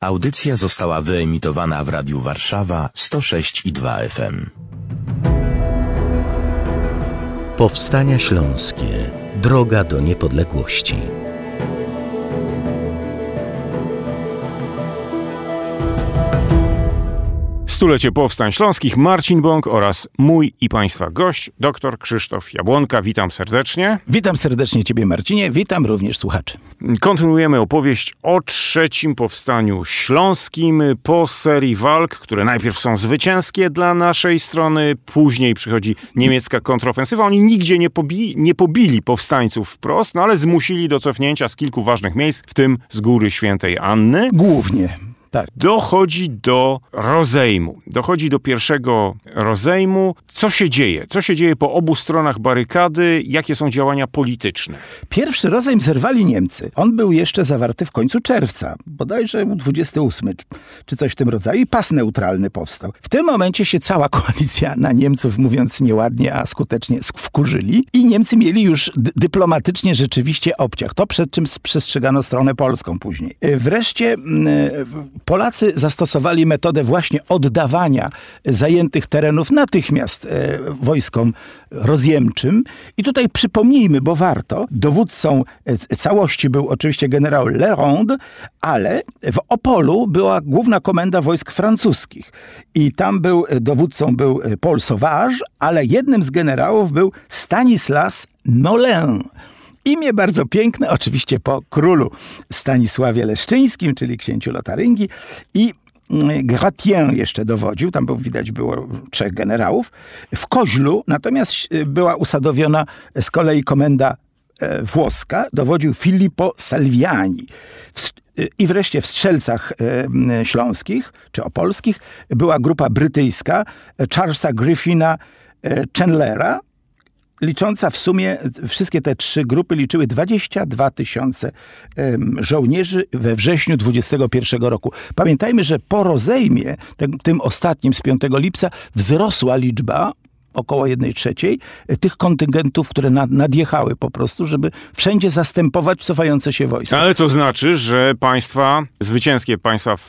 Audycja została wyemitowana w Radiu Warszawa 106 i 2 FM. Powstania Śląskie. Droga do niepodległości. Stulecie Powstań Śląskich, Marcin Bąk oraz mój i Państwa gość, dr Krzysztof Jabłonka. Witam serdecznie. Witam serdecznie Ciebie, Marcinie. Witam również słuchaczy. Kontynuujemy opowieść o trzecim powstaniu śląskim po serii walk, które najpierw są zwycięskie dla naszej strony, później przychodzi niemiecka kontrofensywa. Oni nigdzie nie, pobi nie pobili powstańców wprost, no ale zmusili do cofnięcia z kilku ważnych miejsc, w tym z Góry Świętej Anny. Głównie. Tak. Dochodzi do rozejmu. Dochodzi do pierwszego rozejmu. Co się dzieje? Co się dzieje po obu stronach barykady? Jakie są działania polityczne? Pierwszy rozejm zerwali Niemcy. On był jeszcze zawarty w końcu czerwca, bodajże 28 czy coś w tym rodzaju i pas neutralny powstał. W tym momencie się cała koalicja na Niemców, mówiąc nieładnie, a skutecznie wkurzyli i Niemcy mieli już dyplomatycznie rzeczywiście obciach. To przed czym przestrzegano stronę polską później. Wreszcie Polacy zastosowali metodę właśnie oddawania zajętych terenów natychmiast e, wojskom rozjemczym. I tutaj przypomnijmy, bo warto, dowódcą e, całości był oczywiście generał Lerond, ale w Opolu była główna komenda wojsk francuskich. I tam był, e, dowódcą był Paul Sauvage, ale jednym z generałów był Stanislas Nolin. Imię bardzo piękne, oczywiście po królu Stanisławie Leszczyńskim, czyli księciu Lotaryngi i mm, Gratien jeszcze dowodził, tam był, widać było trzech generałów. W Koźlu natomiast y, była usadowiona z kolei komenda e, włoska, dowodził Filippo Salviani. Y, I wreszcie w Strzelcach e, Śląskich, czy Opolskich, była grupa brytyjska e, Charlesa Griffina Chandlera, licząca w sumie, wszystkie te trzy grupy liczyły 22 tysiące żołnierzy we wrześniu 21 roku. Pamiętajmy, że po rozejmie, tym ostatnim z 5 lipca, wzrosła liczba około jednej trzeciej tych kontyngentów, które nadjechały po prostu, żeby wszędzie zastępować cofające się wojska. Ale to znaczy, że państwa, zwycięskie państwa w,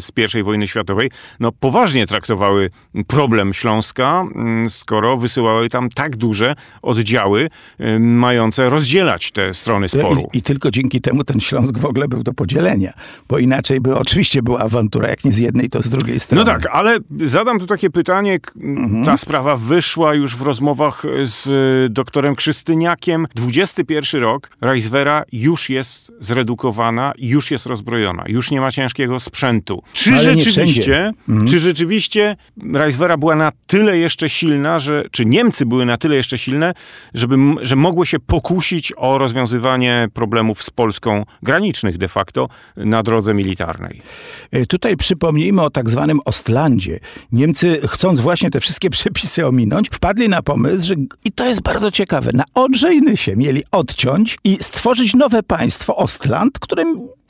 z I wojny światowej, no poważnie traktowały problem Śląska, mm, skoro wysyłały tam tak duże oddziały mające rozdzielać te strony sporu. I, I, tylko dzięki temu ten Śląsk w ogóle był do podzielenia, bo inaczej by oczywiście była awantura, jak nie z jednej, to z drugiej strony. No tak, ale zadam tu takie pytanie, mhm. ta sprawa wy wyszła już w rozmowach z y, doktorem Krzystyniakiem. 21 rok, Reiswera już jest zredukowana, już jest rozbrojona, już nie ma ciężkiego sprzętu. Czy Ale rzeczywiście, mhm. czy rzeczywiście Reiswera była na tyle jeszcze silna, że, czy Niemcy były na tyle jeszcze silne, żeby, że mogły się pokusić o rozwiązywanie problemów z Polską granicznych de facto na drodze militarnej? E, tutaj przypomnijmy o tak zwanym Ostlandzie. Niemcy, chcąc właśnie te wszystkie przepisy ominąć, ominąć, wpadli na pomysł, że i to jest bardzo ciekawe, na Odrzejny się mieli odciąć i stworzyć nowe państwo Ostland, które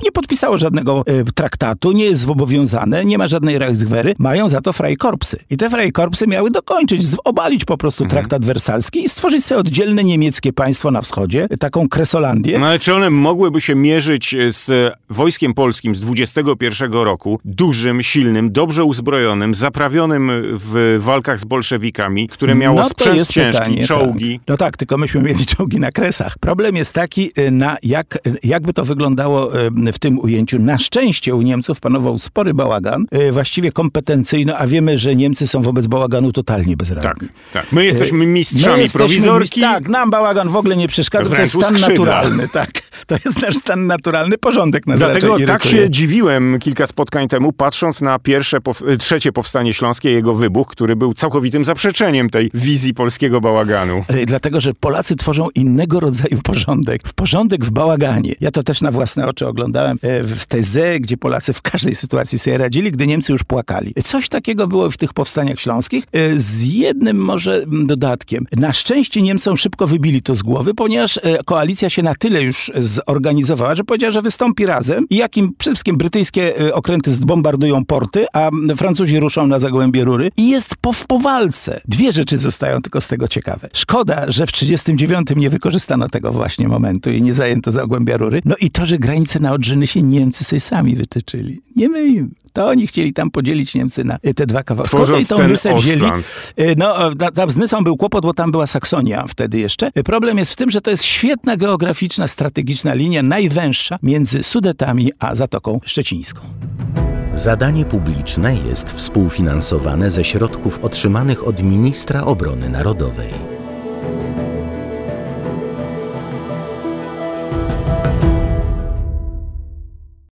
nie podpisało żadnego y, traktatu, nie jest zobowiązane, nie ma żadnej Reichswehry, mają za to Freikorpsy. I te Freikorpsy miały dokończyć, obalić po prostu mhm. traktat wersalski i stworzyć sobie oddzielne niemieckie państwo na wschodzie, taką Kresolandię. No ale czy one mogłyby się mierzyć z wojskiem polskim z 21 roku, dużym, silnym, dobrze uzbrojonym, zaprawionym w walkach z bolszewikami, które miało no, sprzęt ciężki, pytanie, czołgi. Tak. No tak, tylko myśmy mieli czołgi na kresach. Problem jest taki, y, na jak, jakby to wyglądało y, w tym ujęciu. Na szczęście u Niemców panował spory bałagan, y, właściwie kompetencyjny, a wiemy, że Niemcy są wobec bałaganu totalnie bezradni. Tak, tak. My jesteśmy mistrzami My jesteśmy prowizorki. tak, nam bałagan w ogóle nie przeszkadza, to jest stan skrzydla. naturalny, tak. To jest nasz stan naturalny, porządek na Dlatego tak się dziwiłem kilka spotkań temu, patrząc na pierwsze, trzecie powstanie śląskie, jego wybuch, który był całkowitym zaprzeczeniem tej wizji polskiego bałaganu. E, dlatego, że Polacy tworzą innego rodzaju porządek. Porządek w bałaganie. Ja to też na własne oczy oglądałem e, w teze, gdzie Polacy w każdej sytuacji sobie radzili, gdy Niemcy już płakali. Coś takiego było w tych powstaniach śląskich. Z jednym może dodatkiem. Na szczęście Niemcom szybko wybili to z głowy, ponieważ koalicja się na tyle już zorganizowała, że powiedziała, że wystąpi razem i jakim przede wszystkim brytyjskie okręty zbombardują porty, a Francuzi ruszą na Zagłębie Rury i jest po, po walce. Dwie rzeczy zostają tylko z tego ciekawe. Szkoda, że w 39 nie wykorzystano tego właśnie momentu i nie zajęto zagłębia rury. No i to, że granice na Odrzyny się Niemcy sobie sami wytyczyli. Nie my im. To oni chcieli tam podzielić Niemcy na y, te dwa kawałki. Skąd Tworząc tą ten Nysę wzięli? Y, No, tam z Nysą był kłopot, bo tam była Saksonia wtedy jeszcze. Y, Problem jest w tym, że to jest świetna geograficzna, strategiczna linia, najwęższa między Sudetami a Zatoką Szczecińską. Zadanie publiczne jest współfinansowane ze środków otrzymanych od ministra obrony narodowej.